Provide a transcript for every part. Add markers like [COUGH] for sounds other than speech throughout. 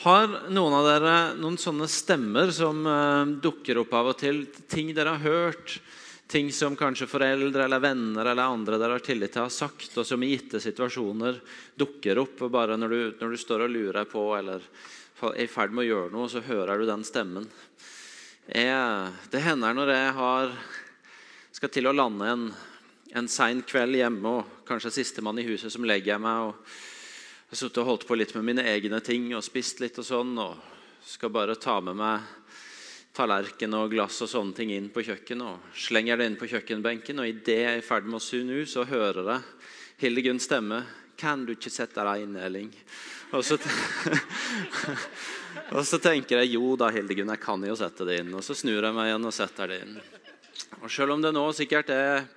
Har noen av dere noen sånne stemmer som uh, dukker opp av og til? Ting dere har hørt, ting som kanskje foreldre eller venner eller andre dere har tillit til, har sagt, og som i gitte situasjoner dukker opp bare når du, når du står og lurer på eller er i ferd med å gjøre noe, så hører du den stemmen. Jeg, det hender når jeg har, skal til å lande en, en sein kveld hjemme og kanskje sistemann i huset som legger meg. og jeg har sittet og holdt på litt med mine egne ting og spist litt og sånn. Og skal bare ta med meg tallerken og glass og sånne ting inn på kjøkkenet. og Slenger det inn på kjøkkenbenken, og idet jeg er i ferd med å snu så hører jeg Hildegunns stemme. 'Kan du ikke sette deg inn, Elling?' Og så, [LAUGHS] og så tenker jeg jo da, Hildegunn, jeg kan jo sette det inn. Og så snur jeg meg igjen og setter det inn. Og Selv om det nå sikkert er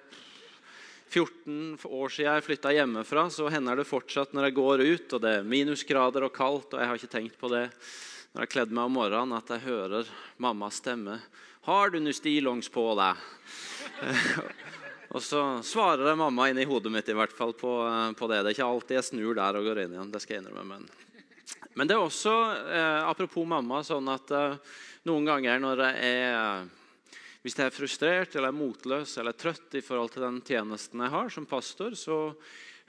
14 år siden jeg flytta hjemmefra, så hender det fortsatt når jeg går ut og det er minusgrader og kaldt, og jeg har ikke tenkt på det når jeg har kledd meg om morgenen, at jeg hører mammas stemme. 'Har du noe stillongs på deg?' [LAUGHS] og så svarer jeg mamma inni hodet mitt i hvert fall på, på, det. Det er ikke alltid jeg snur der og går inn igjen. det skal jeg innrømme, men... men det er også, eh, apropos mamma, sånn at eh, noen ganger når jeg er hvis jeg er frustrert eller er motløs eller trøtt i forhold til den tjenesten jeg har som pastor, så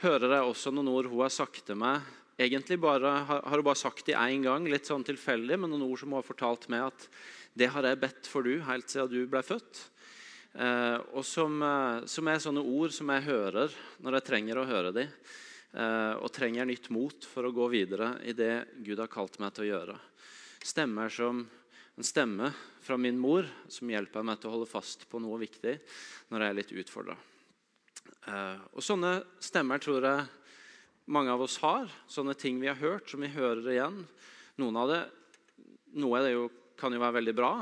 hører jeg også noen ord hun har sagt til meg. Egentlig bare, har hun bare sagt det én gang, litt sånn tilfeldig, men noen ord som hun har fortalt meg at det har jeg bedt for du helt siden du ble født. Eh, og som, eh, som, er sånne ord som jeg hører når jeg trenger å høre dem. Eh, og trenger nytt mot for å gå videre i det Gud har kalt meg til å gjøre. Stemmer som en stemme fra min mor som hjelper meg til å holde fast på noe viktig når jeg er litt utfordra. Eh, og sånne stemmer tror jeg mange av oss har. Sånne ting vi har hørt, som vi hører igjen. Noen av det, noe av det jo, kan jo være veldig bra,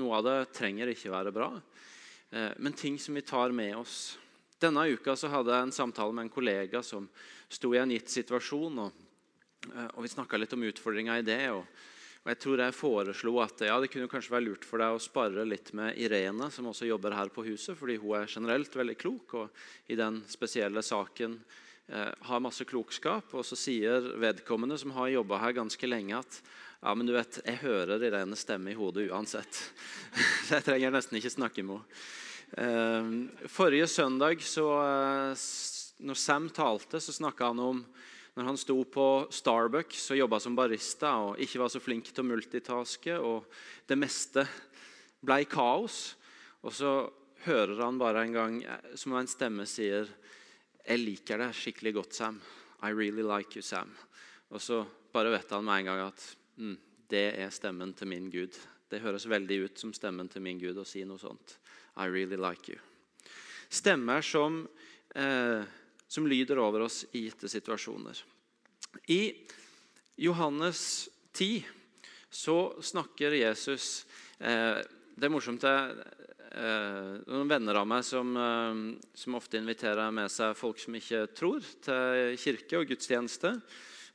noe av det trenger ikke være bra. Eh, men ting som vi tar med oss. Denne uka så hadde jeg en samtale med en kollega som sto i en gitt situasjon. og, eh, og Vi snakka litt om utfordringa i det. og og jeg tror jeg foreslo at ja, det kunne kanskje være lurt for deg å spare litt med Irene, som også jobber her på huset, fordi hun er generelt veldig klok og i den spesielle saken eh, har masse klokskap. Og så sier vedkommende, som har jobba her ganske lenge, at ja, men du vet, jeg hører Irenes stemme i hodet uansett. Så [LAUGHS] jeg trenger nesten ikke snakke med henne. Eh, forrige søndag, så, eh, når Sam talte, så snakka han om når han sto på Starbucks og jobba som barista og ikke var så flink til å multitaske, og det meste ble kaos. Og så hører han bare en gang som en stemme sier 'Jeg liker deg skikkelig godt, Sam. I really like you, Sam.' Og så bare vet han med en gang at mm, det er stemmen til min Gud. Det høres veldig ut som stemmen til min Gud å si noe sånt. I really like you. Stemmer som eh, som lyder over oss i gitte situasjoner. I Johannes 10 så snakker Jesus eh, Det er morsomt det, eh, noen venner av meg som, eh, som, ofte inviterer med seg folk som ikke tror, til kirke og gudstjeneste.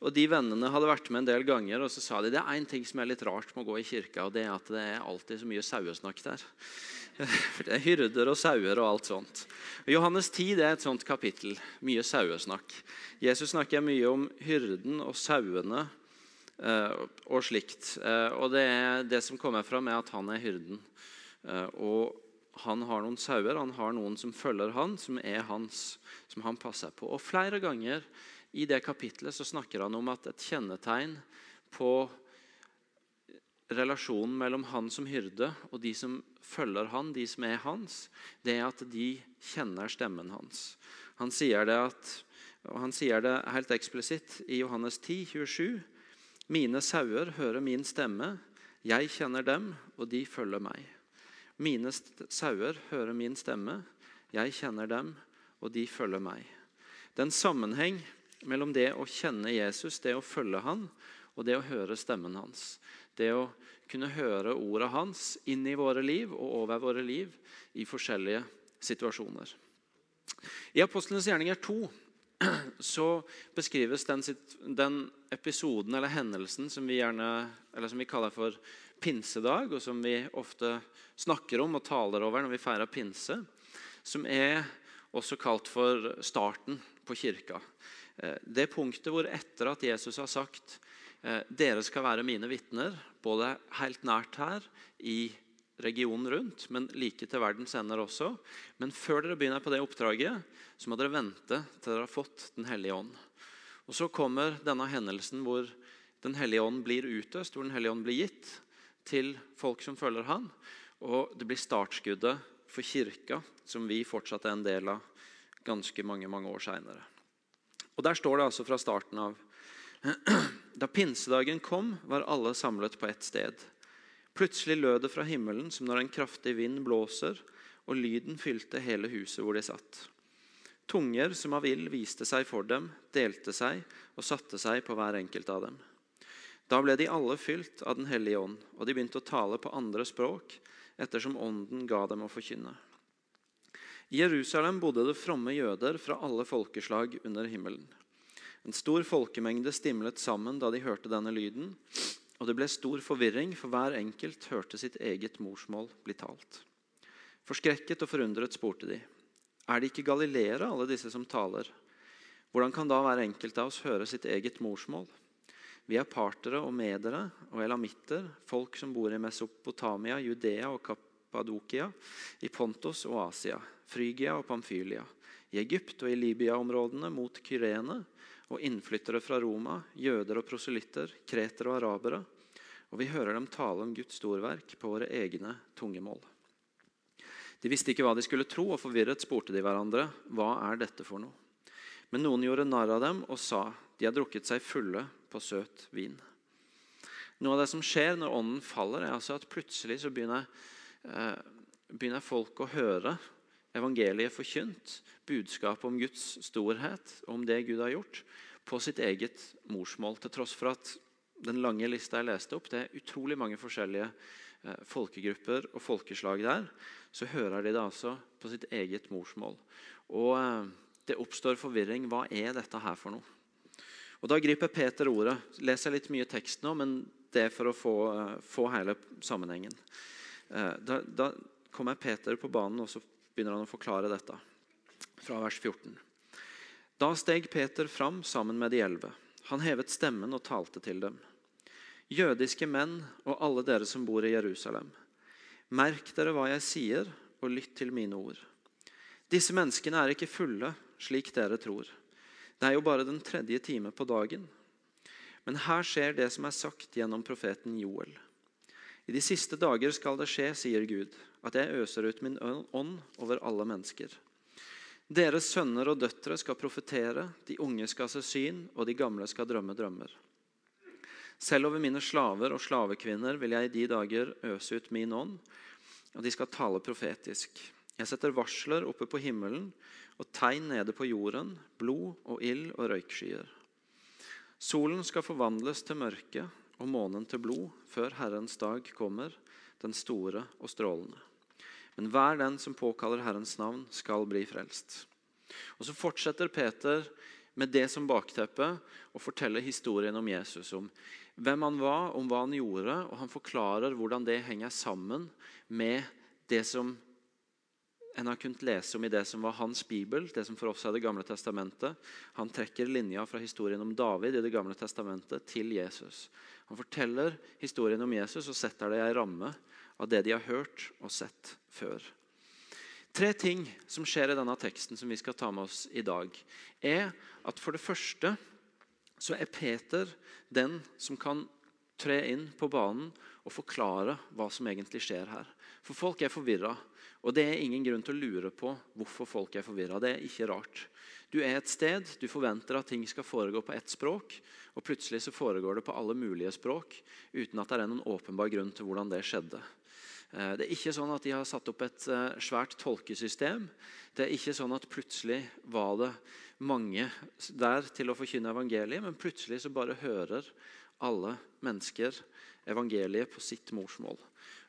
Og De vennene hadde vært med en del ganger, og så sa de det er én ting som er litt rart med å gå i kirka, og det er at det er alltid så mye sauesnakk der. [LAUGHS] Det er hyrder og sauer og alt sånt. Johannes 10 det er et sånt kapittel. Mye sauesnakk. Jesus snakker mye om hyrden og sauene eh, og slikt. Eh, og det det som kommer fram, er at han er hyrden. Eh, og han har noen sauer, han har noen som følger han, som er hans, som han passer på. Og Flere ganger i det kapitlet så snakker han om at et kjennetegn på relasjonen mellom han som hyrde og de som følger han, de som er hans, det er at de kjenner stemmen hans. Han sier det, at, han sier det helt eksplisitt i Johannes 10, 27. Mine sauer hører min stemme. Jeg kjenner dem, og de følger meg. Mine sauer hører min stemme. Jeg kjenner dem, og de følger meg. Det er en sammenheng mellom det å kjenne Jesus, det å følge han, og det å høre stemmen hans. Det å kunne høre ordet hans inn i våre liv og over våre liv i forskjellige situasjoner. I Apostlenes gjerninger 2 så beskrives den, den, episoden eller hendelsen som vi, gjerne, som vi kaller for pinsedag, og som vi ofte snakker om og taler over når vi feirer pinse, som er også kalt for starten på kirka. Eh, det punktet hvor etter at Jesus har sagt dere skal være mine vitner, både helt nært her i regionen rundt, men like til verdens ender også. Men før dere begynner på det oppdraget, så må dere vente til dere har fått Den hellige ånd. Og Så kommer denne hendelsen hvor Den hellige ånd blir utøst, hvor Den hellige ånd blir gitt til folk som følger han. Og det blir startskuddet for kirka, som vi fortsatt er en del av ganske mange mange år seinere. Og Der står det altså fra starten av [CLEARS THROAT] Da pinsedagen kom, var alle samlet på ett sted. Plutselig lød det fra himmelen som når en kraftig vind blåser, og lyden fylte hele huset hvor de satt. Tunger som av ild viste seg for dem, delte seg og satte seg på hver enkelt av dem. Da ble de alle fylt av Den hellige ånd, og de begynte å tale på andre språk ettersom ånden ga dem å forkynne. I Jerusalem bodde det fromme jøder fra alle folkeslag under himmelen. En stor folkemengde stimlet sammen da de hørte denne lyden, og det ble stor forvirring, for hver enkelt hørte sitt eget morsmål bli talt. Forskrekket og forundret spurte de, er det ikke galileere, alle disse som taler? Hvordan kan da hver enkelt av oss høre sitt eget morsmål? Vi er partere og medere og elamitter, folk som bor i Mesopotamia, Judea og Kappadokia, i Pontos og Asia, Frygia og Pamfylia, i Egypt og i Libya-områdene mot Kyrene, og innflyttere fra Roma, jøder og proselytter, kretere og arabere. Og vi hører dem tale om Guds storverk på våre egne tungemål. De visste ikke hva de skulle tro, og forvirret spurte de hverandre, hva er dette for noe? Men noen gjorde narr av dem og sa, de har drukket seg fulle på søt vin. Noe av det som skjer når ånden faller, er altså at plutselig så begynner, eh, begynner folk å høre evangeliet forkynt, budskapet om Guds storhet, om det Gud har gjort, på sitt eget morsmål. Til tross for at den lange lista jeg leste opp, det er utrolig mange forskjellige eh, folkegrupper og folkeslag der, så hører de det altså på sitt eget morsmål. Og eh, det oppstår forvirring. Hva er dette her for noe? Og Da griper Peter ordet. Leser litt mye tekst nå, men det er for å få, eh, få hele sammenhengen. Eh, da, da kommer Peter på banen, og så begynner han å forklare dette. Fra vers 14. Da steg Peter fram sammen med de elleve. Han hevet stemmen og talte til dem. Jødiske menn og alle dere som bor i Jerusalem. Merk dere hva jeg sier, og lytt til mine ord. Disse menneskene er ikke fulle, slik dere tror. Det er jo bare den tredje time på dagen. Men her skjer det som er sagt gjennom profeten Joel. I de siste dager skal det skje, sier Gud, at jeg øser ut min ånd over alle mennesker. Deres sønner og døtre skal profetere, de unge skal se syn, og de gamle skal drømme drømmer. Selv over mine slaver og slavekvinner vil jeg i de dager øse ut min ånd, og de skal tale profetisk. Jeg setter varsler oppe på himmelen og tegn nede på jorden, blod og ild og røykskyer. Solen skal forvandles til mørke og månen til blod før Herrens dag kommer, den store og strålende. Men hver den som påkaller Herrens navn, skal bli frelst. Og Så fortsetter Peter med det som bakteppe og forteller historien om Jesus. Om hvem han var, om hva han gjorde, og han forklarer hvordan det henger sammen med det som en har kunnet lese om i det som var hans bibel, det som for oss er Det gamle testamentet. Han trekker linja fra historien om David i Det gamle testamentet til Jesus. Han forteller historien om Jesus og setter det i en ramme av det de har hørt og sett før. Tre ting som skjer i denne teksten som vi skal ta med oss i dag, er at for det første så er Peter den som kan tre inn på banen og forklare hva som egentlig skjer her. For folk er forvirra. Og det er ingen grunn til å lure på hvorfor folk er forvirra. Det er ikke rart. Du er et sted, du forventer at ting skal foregå på ett språk, og plutselig så foregår det på alle mulige språk uten at det er noen åpenbar grunn til hvordan det skjedde. Eh, det er ikke sånn at de har satt opp et eh, svært tolkesystem. Det er ikke sånn at plutselig var det mange der til å forkynne evangeliet, men plutselig så bare hører alle mennesker evangeliet på sitt morsmål.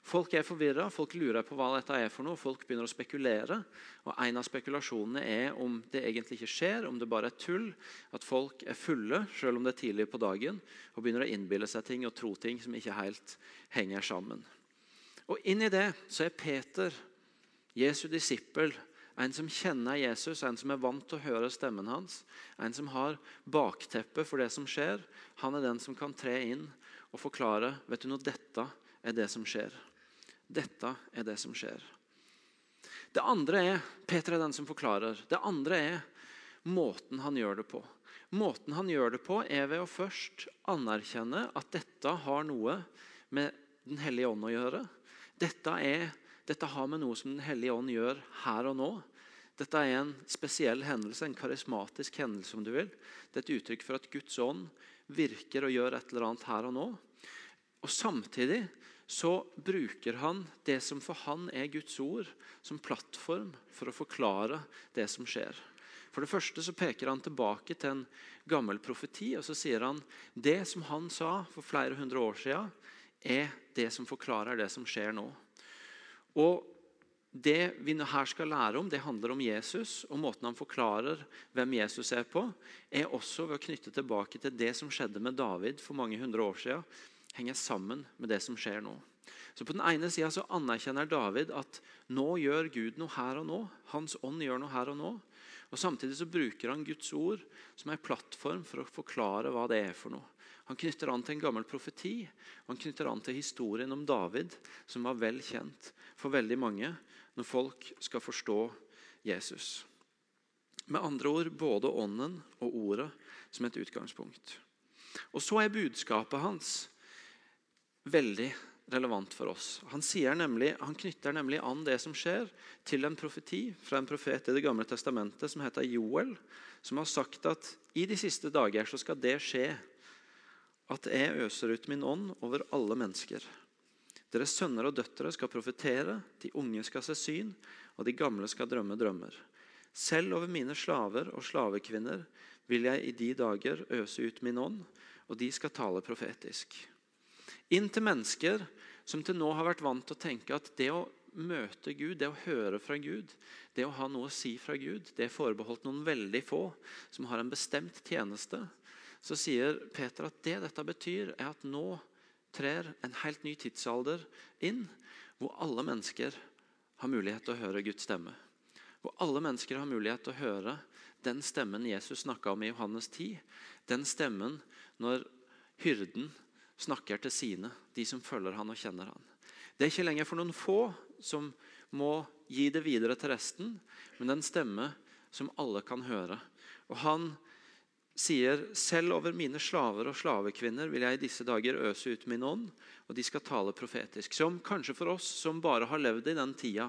Folk er forvirra, folk lurer på hva dette er for noe, folk begynner å spekulere. Og En av spekulasjonene er om det egentlig ikke skjer, om det bare er tull. At folk er fulle selv om det er tidlig på dagen, og begynner å innbille seg ting og tro ting som ikke helt henger sammen. Og Inni det så er Peter, Jesu disippel, en som kjenner Jesus, en som er vant til å høre stemmen hans, en som har bakteppet for det som skjer, han er den som kan tre inn og forklare vet du noe, dette er det som skjer. Dette er det som skjer. Det andre er Peter er den som forklarer. Det andre er måten han gjør det på. Måten han gjør det på, er ved å først anerkjenne at dette har noe med Den hellige ånd å gjøre. Dette, er, dette har med noe som Den hellige ånd gjør her og nå. Dette er en spesiell hendelse, en karismatisk hendelse. om du vil. Det er et uttrykk for at Guds ånd virker og gjør et eller annet her og nå. Og Samtidig så bruker han det som for han er Guds ord, som plattform for å forklare det som skjer. For det første så peker han tilbake til en gammel profeti og så sier han det som han sa for flere hundre år siden, er det som forklarer det som skjer nå. Og Det vi her skal lære om, det handler om Jesus. og Måten han forklarer hvem Jesus er på, er også ved å knytte tilbake til det som skjedde med David for mange hundre år siden. Henger sammen med det som skjer nå. Så På den ene sida anerkjenner David at nå gjør Gud noe her og nå. Hans ånd gjør noe her og nå. Og Samtidig så bruker han Guds ord som en plattform for å forklare hva det er for noe. Han knytter an til en gammel profeti. Han knytter an til historien om David, som var vel kjent for veldig mange når folk skal forstå Jesus. Med andre ord både ånden og ordet som et utgangspunkt. Og Så er budskapet hans veldig relevant for oss. Han, nemlig, han, knytter nemlig an det som skjer, til en profeti fra en profet i Det gamle testamentet som heter Joel, som har sagt at i de siste dager så skal det skje at jeg øser ut min ånd over alle mennesker. Deres sønner og døtre skal profetere, de unge skal se syn, og de gamle skal drømme drømmer. Selv over mine slaver og slavekvinner vil jeg i de dager øse ut min ånd, og de skal tale profetisk. Inn til mennesker som til nå har vært vant til å tenke at det å møte Gud, det å høre fra Gud, det å ha noe å si fra Gud, det er forbeholdt noen veldig få som har en bestemt tjeneste. Så sier Peter at det dette betyr, er at nå trer en helt ny tidsalder inn, hvor alle mennesker har mulighet til å høre Guds stemme. Hvor alle mennesker har mulighet til å høre den stemmen Jesus snakka om i Johannes 10. Den stemmen når hyrden snakker til sine, de som følger han og kjenner han. Det er ikke lenger for noen få som må gi det videre til resten, men den stemme som alle kan høre. Og Han sier selv over mine slaver og slavekvinner vil jeg i disse dager øse ut min ånd, og de skal tale profetisk. Som kanskje for oss som bare har levd i den tida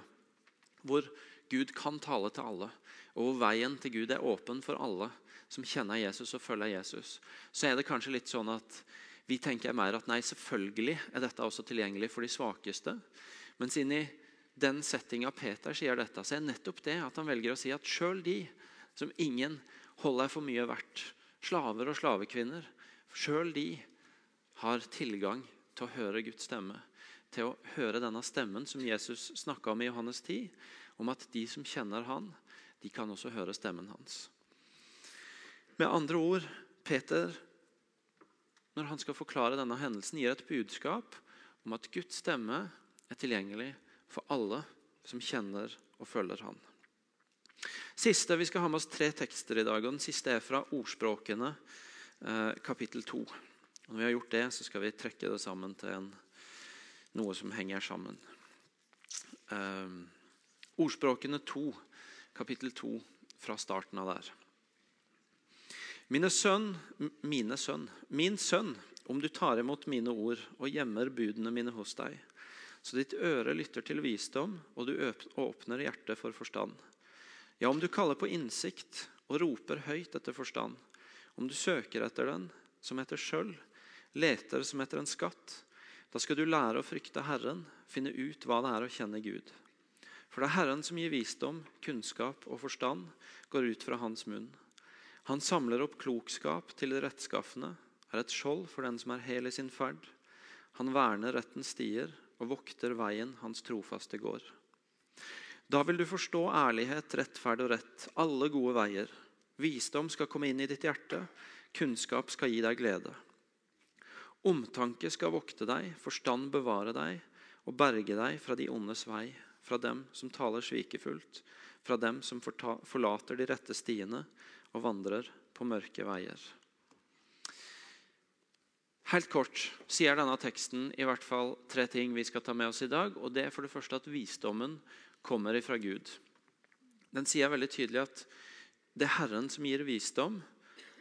hvor Gud kan tale til alle, og hvor veien til Gud er åpen for alle som kjenner Jesus og følger Jesus, så er det kanskje litt sånn at vi tenker mer at nei, selvfølgelig er dette også tilgjengelig for de svakeste. Mens inni den settinga Peter sier dette, så er nettopp det at han velger å si at sjøl de som ingen holder for mye verdt, slaver og slavekvinner, sjøl de har tilgang til å høre Guds stemme. Til å høre denne stemmen som Jesus snakka om i Johannes 10, om at de som kjenner han, de kan også høre stemmen hans. Med andre ord, Peter når han skal forklare denne hendelsen, gir et budskap om at Guds stemme er tilgjengelig for alle som kjenner og følger han. Siste, Vi skal ha med oss tre tekster i dag. og Den siste er fra Ordspråkene, eh, kapittel 2. Når vi har gjort det, så skal vi trekke det sammen til en, noe som henger sammen. Eh, ordspråkene 2, kapittel 2, fra starten av der. Mine sønn, mine sønn, min sønn, om du tar imot mine ord og gjemmer budene mine hos deg, så ditt øre lytter til visdom, og du åpner hjertet for forstand. Ja, om du kaller på innsikt og roper høyt etter forstand, om du søker etter den som etter skjøll, leter som etter en skatt, da skal du lære å frykte Herren, finne ut hva det er å kjenne Gud. For det er Herren som gir visdom, kunnskap og forstand, går ut fra hans munn. Han samler opp klokskap til det rettskaffende, er et skjold for den som er hel i sin ferd. Han verner rettens stier og vokter veien hans trofaste går. Da vil du forstå ærlighet, rettferd og rett, alle gode veier. Visdom skal komme inn i ditt hjerte, kunnskap skal gi deg glede. Omtanke skal vokte deg, forstand bevare deg og berge deg fra de ondes vei, fra dem som taler svikefullt, fra dem som forlater de rette stiene og vandrer på mørke veier. Helt kort sier denne teksten i hvert fall tre ting vi skal ta med oss i dag. og det er for det første at Visdommen kommer ifra Gud. Den sier veldig tydelig at det er Herren som gir visdom,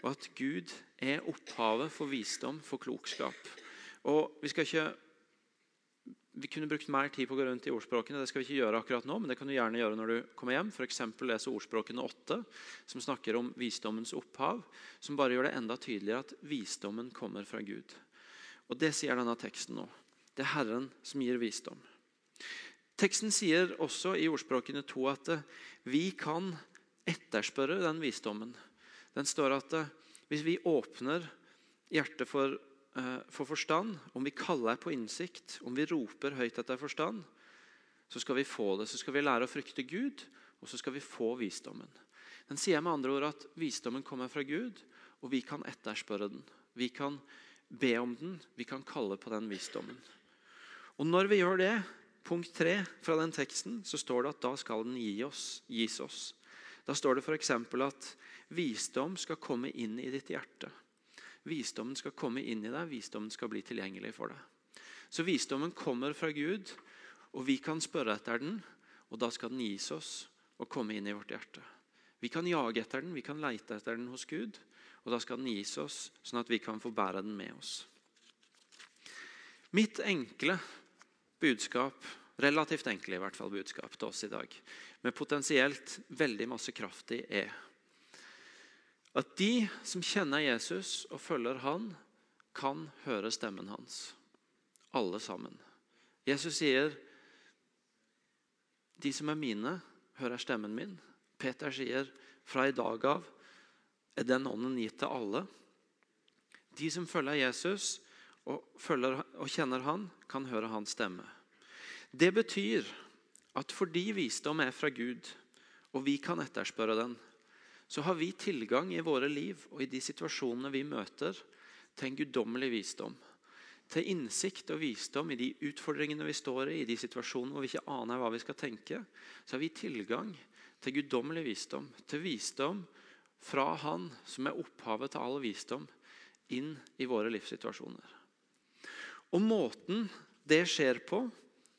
og at Gud er opphavet for visdom, for klokskap. Og Vi skal ikke vi kunne brukt mer tid på å gå rundt i ordspråkene. Det skal vi ikke gjøre akkurat nå, men det kan du gjerne gjøre når du kommer hjem. F.eks. lese ordspråkene 8, som snakker om visdommens opphav. Som bare gjør det enda tydeligere at visdommen kommer fra Gud. Og Det sier denne teksten nå. Det er Herren som gir visdom. Teksten sier også i ordspråkene to at vi kan etterspørre den visdommen. Den står at hvis vi åpner hjertet for Eh, for forstand, om vi kaller på innsikt, om vi roper høyt etter forstand, så skal vi få det. Så skal vi lære å frykte Gud, og så skal vi få visdommen. Den sier med andre ord at visdommen kommer fra Gud, og vi kan etterspørre den. Vi kan be om den, vi kan kalle på den visdommen. Og Når vi gjør det, punkt tre fra den teksten, så står det at da skal den gi oss, gis oss. Da står det f.eks. at visdom skal komme inn i ditt hjerte. Visdommen skal komme inn i deg, visdommen skal bli tilgjengelig for deg. Så visdommen kommer fra Gud, og vi kan spørre etter den, og da skal den gis oss og komme inn i vårt hjerte. Vi kan jage etter den, vi kan leite etter den hos Gud, og da skal den gis oss, sånn at vi kan få bære den med oss. Mitt enkle budskap, relativt enkle i hvert fall budskap til oss i dag, med potensielt veldig masse kraft i, er at de som kjenner Jesus og følger han, kan høre stemmen hans. Alle sammen. Jesus sier, 'De som er mine, hører stemmen min'. Peter sier, 'Fra i dag av er den ånden gitt til alle'. De som følger Jesus og, følger, og kjenner han, kan høre hans stemme. Det betyr at fordi visdom er fra Gud, og vi kan etterspørre den, så har vi tilgang i våre liv og i de situasjonene vi møter, til en guddommelig visdom. Til innsikt og visdom i de utfordringene vi står i, i de situasjonene hvor vi ikke aner hva vi skal tenke. Så har vi tilgang til guddommelig visdom, til visdom fra Han som er opphavet til all visdom, inn i våre livssituasjoner. Og Måten det skjer på,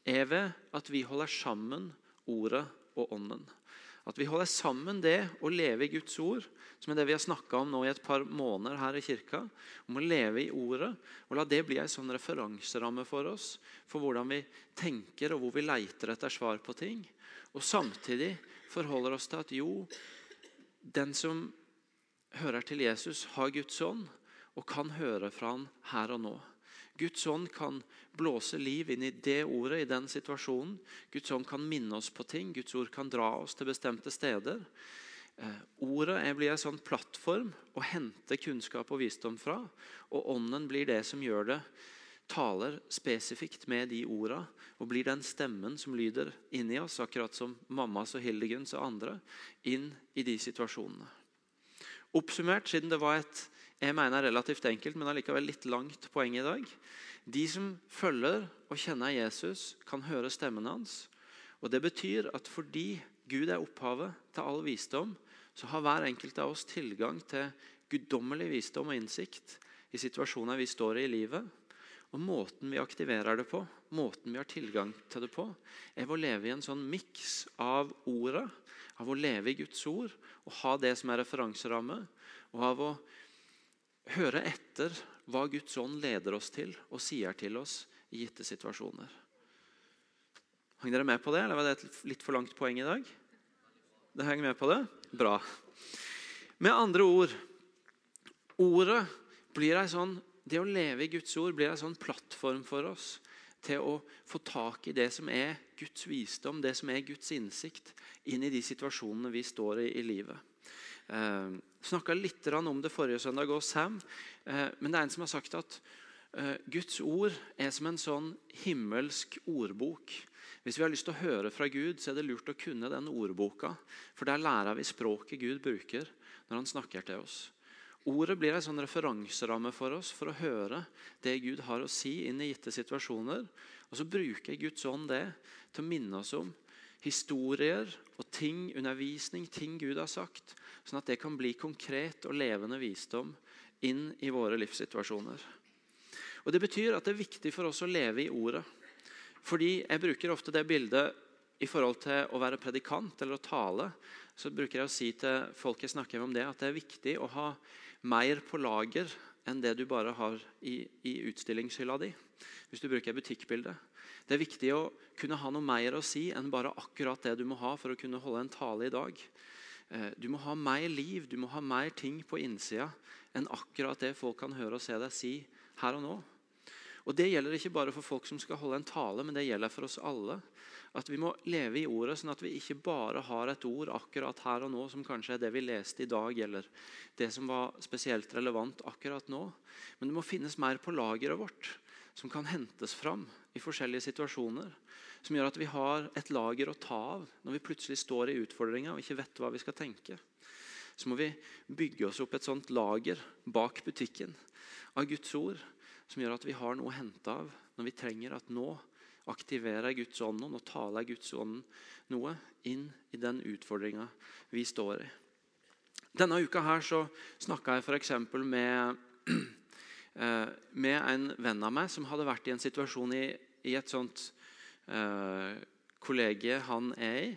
er ved at vi holder sammen Ordet og Ånden. At vi holder sammen det å leve i Guds ord, som er det vi har snakka om nå i et par måneder her i kirka. Om å leve i ordet. og La det bli en sånn referanseramme for oss for hvordan vi tenker og hvor vi leiter etter svar på ting. Og samtidig forholder oss til at jo, den som hører til Jesus, har Guds ånd og kan høre fra han her og nå. Guds ånd kan blåse liv inn i det ordet, i den situasjonen. Guds ånd kan minne oss på ting. Guds ord kan dra oss til bestemte steder. Eh, ordet blir en sånn plattform å hente kunnskap og visdom fra. Og ånden blir det som gjør det, taler spesifikt med de orda. Og blir den stemmen som lyder inni oss, akkurat som mammas og Hildegunds og andre, inn i de situasjonene. Oppsummert, siden det var et jeg mener relativt enkelt, men allikevel litt langt poeng i dag. De som følger og kjenner Jesus, kan høre stemmen hans. Og Det betyr at fordi Gud er opphavet til all visdom, så har hver enkelt av oss tilgang til guddommelig visdom og innsikt i situasjoner vi står i i livet. Og Måten vi aktiverer det på, måten vi har tilgang til det på, er å leve i en sånn miks av ordet, av å leve i Guds ord og ha det som er referanseramme, og av å høre etter hva Guds ånd leder oss til og sier til oss i gitte situasjoner. Hang dere med på det, eller var det et litt for langt poeng i dag? Det henger med på det? Bra. Med andre ord Ordet blir ei sånn, Det å leve i Guds ord blir en sånn plattform for oss til å få tak i det som er Guds visdom, det som er Guds innsikt, inn i de situasjonene vi står i i livet. Eh, snakka litt om det forrige søndag og Sam, eh, men det er en som har sagt at eh, Guds ord er som en sånn himmelsk ordbok. Hvis vi har lyst til å høre fra Gud, så er det lurt å kunne den ordboka. For der lærer vi språket Gud bruker når han snakker til oss. Ordet blir en sånn referanseramme for oss for å høre det Gud har å si inn i gitte situasjoner. Og så bruker Guds ånd det til å minne oss om historier og ting, undervisning, ting Gud har sagt, sånn at det kan bli konkret og levende visdom inn i våre livssituasjoner. Og Det betyr at det er viktig for oss å leve i ordet. Fordi Jeg bruker ofte det bildet i forhold til å være predikant eller å tale. Så bruker jeg å si til folk jeg snakker om det, at det er viktig å ha mer på lager enn det du bare har i, i utstillingshylla di. Hvis du bruker butikkbildet. Det er viktig å kunne ha noe mer å si enn bare akkurat det du må ha for å kunne holde en tale i dag. Eh, du må ha mer liv, du må ha mer ting på innsida enn akkurat det folk kan høre og se deg si her og nå. Og Det gjelder ikke bare for folk som skal holde en tale, men det gjelder for oss alle. At vi må leve i ordet, sånn at vi ikke bare har et ord akkurat her og nå, som kanskje er det vi leste i dag, eller det som var spesielt relevant akkurat nå. Men det må finnes mer på lageret vårt, som kan hentes fram i forskjellige situasjoner. Som gjør at vi har et lager å ta av når vi plutselig står i utfordringa og ikke vet hva vi skal tenke. Så må vi bygge oss opp et sånt lager bak butikken av Guds ord som gjør at vi har noe å hente av når vi trenger at nå aktiverer Guds ånd og taler Guds ånd noe inn i den utfordringa vi står i. Denne uka her så snakka jeg f.eks. med, [CLEARS THROAT] eh, med en venn av meg som hadde vært i en situasjon i, i et sånt eh, kollege han er i,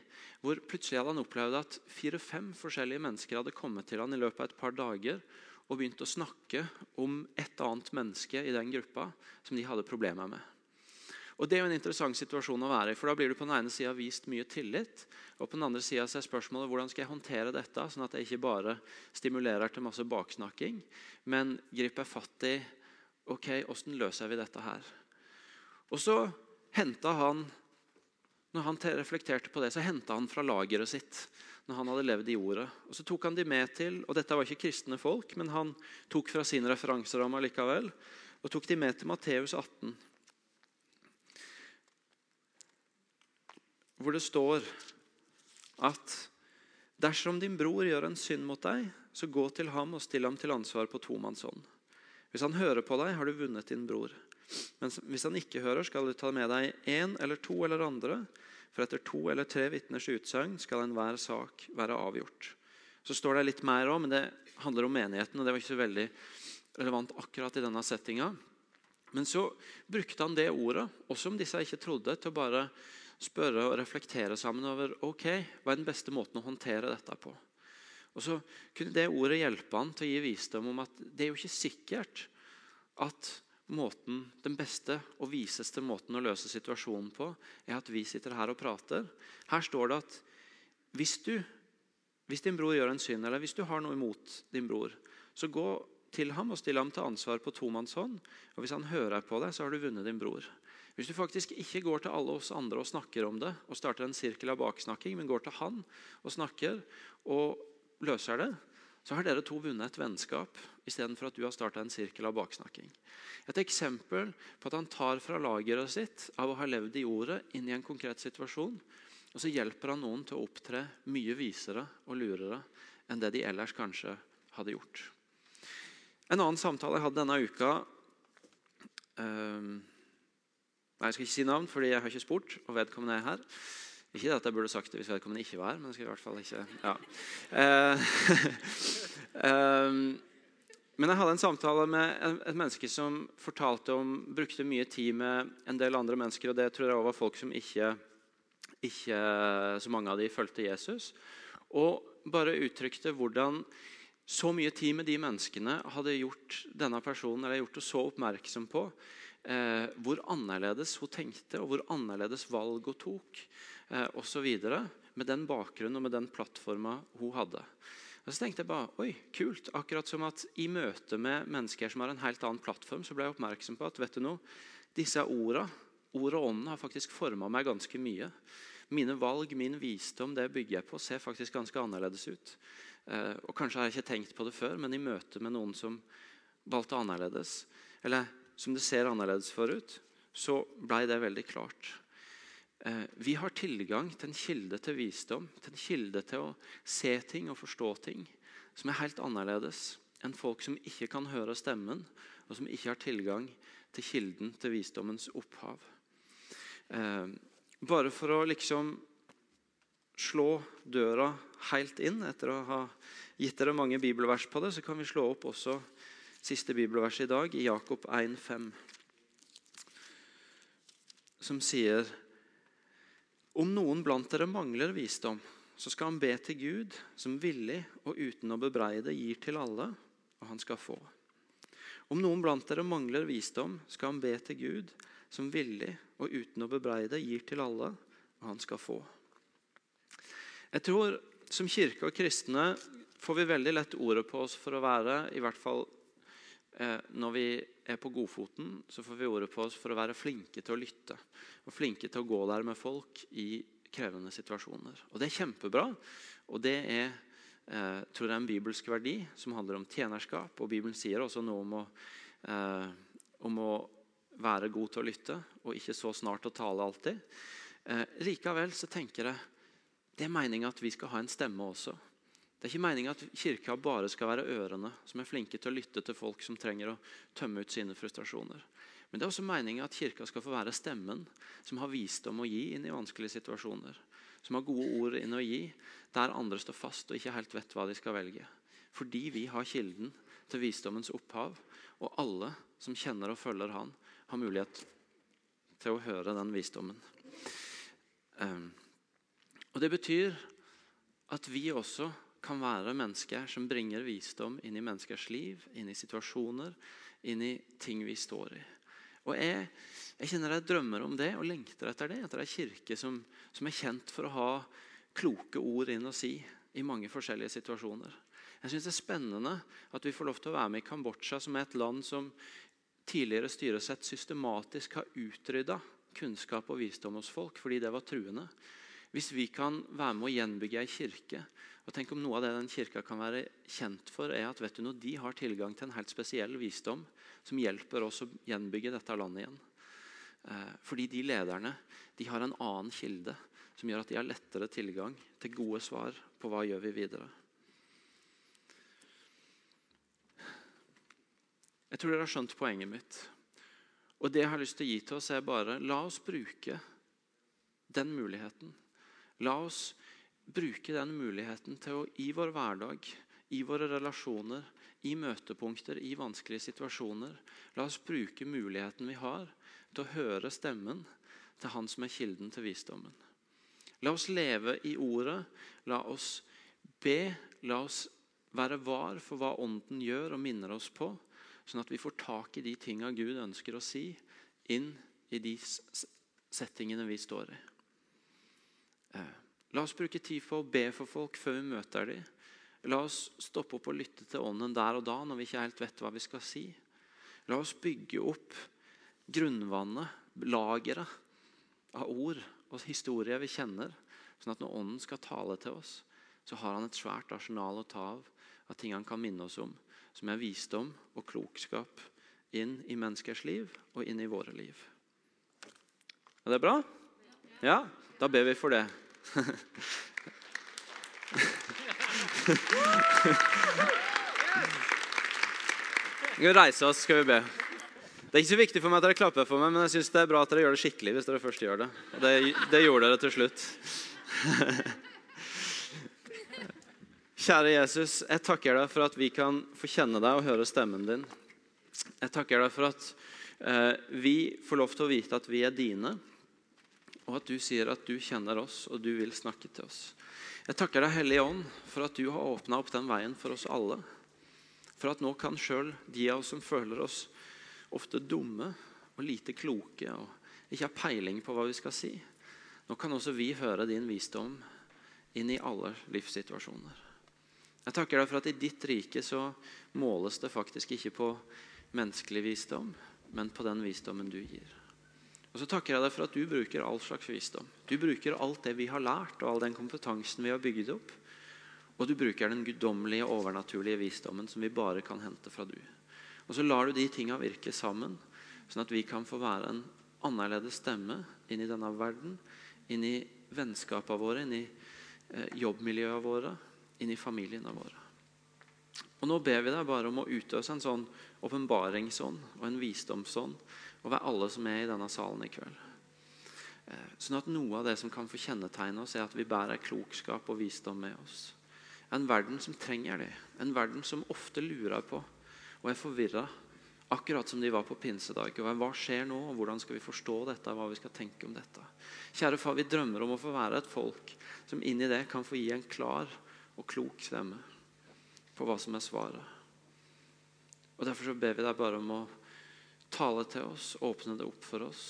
hvor plutselig hadde han opplevd at fire-fem forskjellige mennesker hadde kommet til han i løpet av et par dager og begynt å snakke om et annet menneske i den gruppa som de hadde problemer med. Og Det er jo en interessant situasjon å være i. for Da blir du på den ene sida vist mye tillit, og på den andre sida er spørsmålet hvordan skal jeg håndtere dette, sånn at jeg ikke bare stimulerer til masse baksnakking, men griper fatt i ok, hvordan løser vi dette her. Og så henta han når han reflekterte på det, så henta han fra lageret sitt når han hadde levd i jordet. Og Så tok han de med til og Dette var ikke kristne folk, men han tok fra sin referanseramme likevel, og tok de med til Matteus 18. Hvor det står at dersom din bror gjør en synd mot deg, så gå til ham og still ham til ansvar på tomannshånd. Hvis han hører på deg, har du vunnet din bror. Men hvis han ikke hører, skal du ta med deg én eller to eller andre for etter to eller tre vitners utsagn skal enhver sak være avgjort. Så står det litt mer om, men det handler om menigheten. og Det var ikke så veldig relevant akkurat i denne settinga. Men så brukte han det ordet, også om disse ikke trodde, til å bare spørre og reflektere sammen over ok, hva er den beste måten å håndtere dette på. Og så kunne det ordet hjelpe han til å gi visdom om at det er jo ikke sikkert at måten, den beste og viseste måten å løse situasjonen på, er at vi sitter her og prater. Her står det at hvis, du, hvis din bror gjør en synd, eller hvis du har noe imot din bror, så gå til ham og still ham til ansvar på tomannshånd. Og hvis han hører på deg, så har du vunnet din bror. Hvis du faktisk ikke går til alle oss andre og snakker om det, og starter en sirkel av baksnakking, men går til han og snakker og løser det, så har dere to vunnet et vennskap istedenfor at du har starta en sirkel av baksnakking. Et eksempel på at han tar fra lageret sitt av å ha levd i ordet inn i en konkret situasjon. Og så hjelper han noen til å opptre mye visere og lurere enn det de ellers kanskje hadde gjort. En annen samtale jeg hadde denne uka um, Jeg skal ikke si navn, fordi jeg har ikke spurt, og vedkommende er her. Ikke at jeg burde sagt det hvis vedkommende ikke var her, men jeg skal i hvert fall ikke ja. um, [LAUGHS] Men jeg hadde en samtale med et menneske som fortalte om, brukte mye tid med en del andre mennesker. og Det tror jeg var folk som ikke, ikke så mange av de fulgte Jesus. Og bare uttrykte hvordan så mye tid med de menneskene hadde gjort denne personen eller gjort det så oppmerksom på eh, hvor annerledes hun tenkte, og hvor annerledes valg hun tok eh, osv. Med den bakgrunnen og med den plattforma hun hadde. Og så tenkte jeg bare oi, kult. Akkurat som at i møte med mennesker som har en helt annen plattform, så ble jeg oppmerksom på at vet du noe, disse orda, ord og ånden har faktisk forma meg ganske mye. Mine valg, min visdom, det bygger jeg på, ser faktisk ganske annerledes ut. Eh, og Kanskje har jeg ikke tenkt på det før, men i møte med noen som valgte annerledes, eller som det ser annerledes for ut, så ble det veldig klart. Eh, vi har tilgang til en kilde til visdom, til en kilde til å se ting og forstå ting som er helt annerledes enn folk som ikke kan høre stemmen, og som ikke har tilgang til kilden til visdommens opphav. Eh, bare for å liksom slå døra helt inn etter å ha gitt dere mange bibelvers på det, så kan vi slå opp også siste bibelvers i dag, i Jakob 1,5, som sier Om noen blant dere mangler visdom, så skal han be til Gud, som villig og uten å bebreide gir til alle, og han skal få. Om noen blant dere mangler visdom, skal han be til Gud, som villig og uten å bebreide gir til alle, og han skal få. Jeg tror Som kirke og kristne får vi veldig lett ordet på oss for å være i hvert fall Når vi er på godfoten, så får vi ordet på oss for å være flinke til å lytte. Og flinke til å gå der med folk i krevende situasjoner. Og Det er kjempebra. Og det er eh, tror jeg, en bibelsk verdi som handler om tjenerskap. Og Bibelen sier også noe om å, eh, om å være god til å lytte og ikke så snart å tale alltid. Eh, likevel så tenker jeg det er meninga at vi skal ha en stemme også. Det er ikke meninga at kirka bare skal være ørene som er flinke til å lytte til folk som trenger å tømme ut sine frustrasjoner. Men det er også meninga at kirka skal få være stemmen som har visdom å gi inn i vanskelige situasjoner. Som har gode ord inn å gi der andre står fast og ikke helt vet hva de skal velge. Fordi vi har kilden til visdommens opphav, og alle som kjenner og følger Han, har mulighet til å høre den visdommen. Um, og Det betyr at vi også kan være mennesker som bringer visdom inn i menneskers liv, inn i situasjoner, inn i ting vi står i. Og Jeg, jeg kjenner jeg drømmer om det og lengter etter det. Etter ei kirke som, som, er kjent for å ha kloke ord inn å si i mange forskjellige situasjoner. Jeg synes Det er spennende at vi får lov til å være med i Kambodsja, som er et land som tidligere styresett systematisk har utrydda kunnskap og visdom hos folk fordi det var truende. Hvis vi kan være med å gjenbygge ei kirke og tenk om Noe av det den kirka kan være kjent for, er at vet du noe, de har tilgang til en helt spesiell visdom som hjelper oss å gjenbygge dette landet igjen. Eh, fordi de lederne de har en annen kilde som gjør at de har lettere tilgang til gode svar på hva gjør vi videre. Jeg tror dere har skjønt poenget mitt. Og det jeg har lyst til å gi til oss, er bare la oss bruke den muligheten La oss bruke den muligheten til å i vår hverdag, i våre relasjoner, i møtepunkter, i vanskelige situasjoner La oss bruke muligheten vi har til å høre stemmen til Han som er kilden til visdommen. La oss leve i ordet. La oss be. La oss være var for hva Ånden gjør og minner oss på, sånn at vi får tak i de tinga Gud ønsker å si, inn i de settingene vi står i. Eh, la oss bruke tid for å be for folk før vi møter dem. La oss stoppe opp og lytte til Ånden der og da når vi ikke helt vet hva vi skal si. La oss bygge opp grunnvannet, lageret av ord og historier vi kjenner, sånn at når Ånden skal tale til oss, så har han et svært arsenal å ta av av ting han kan minne oss om, som er visdom og klokskap inn i menneskers liv og inn i våre liv. Er det bra? Ja? Da ber vi for det. [LAUGHS] Vi kan reise oss, skal vi be. Det er ikke så viktig for meg at dere klapper for meg, men jeg synes det er bra at dere gjør det skikkelig. hvis dere først gjør Det Det, det gjorde dere til slutt. [LAUGHS] Kjære Jesus, jeg takker deg for at vi kan få kjenne deg og høre stemmen din. Jeg takker deg for at eh, vi får lov til å vite at vi er dine og at du sier at du kjenner oss, og du vil snakke til oss. Jeg takker deg, Hellige Ånd, for at du har åpna opp den veien for oss alle. For at nå kan sjøl de av oss som føler oss ofte dumme og lite kloke og ikke har peiling på hva vi skal si, nå kan også vi høre din visdom inn i alle livssituasjoner. Jeg takker deg for at i ditt rike så måles det faktisk ikke på menneskelig visdom, men på den visdommen du gir. Og så takker jeg deg for at du bruker all slags visdom. Du bruker alt det vi har lært, og all den kompetansen vi har bygd opp. Og du bruker den guddommelige, overnaturlige visdommen som vi bare kan hente fra du. Og så lar du de tinga virke sammen, sånn at vi kan få være en annerledes stemme inn i denne verden, inn i vennskapene våre, inn i eh, jobbmiljøene våre, inn i familiene våre. Og Nå ber vi deg bare om å utøse en sånn åpenbaringsånd og en visdomsånd over alle som er i denne salen i kveld. Eh, sånn at noe av det som kan få kjennetegne oss, er at vi bærer klokskap og visdom med oss. En verden som trenger det. En verden som ofte lurer på og er forvirra. Akkurat som de var på pinsedag. Hva skjer nå, og hvordan skal vi forstå dette? hva vi skal tenke om dette? Kjære far, vi drømmer om å få være et folk som inni det kan få gi en klar og klok stemme på hva som er svaret. Og Derfor så ber vi deg bare om å tale til oss, åpne det opp for oss.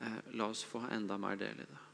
Eh, la oss få enda mer del i det.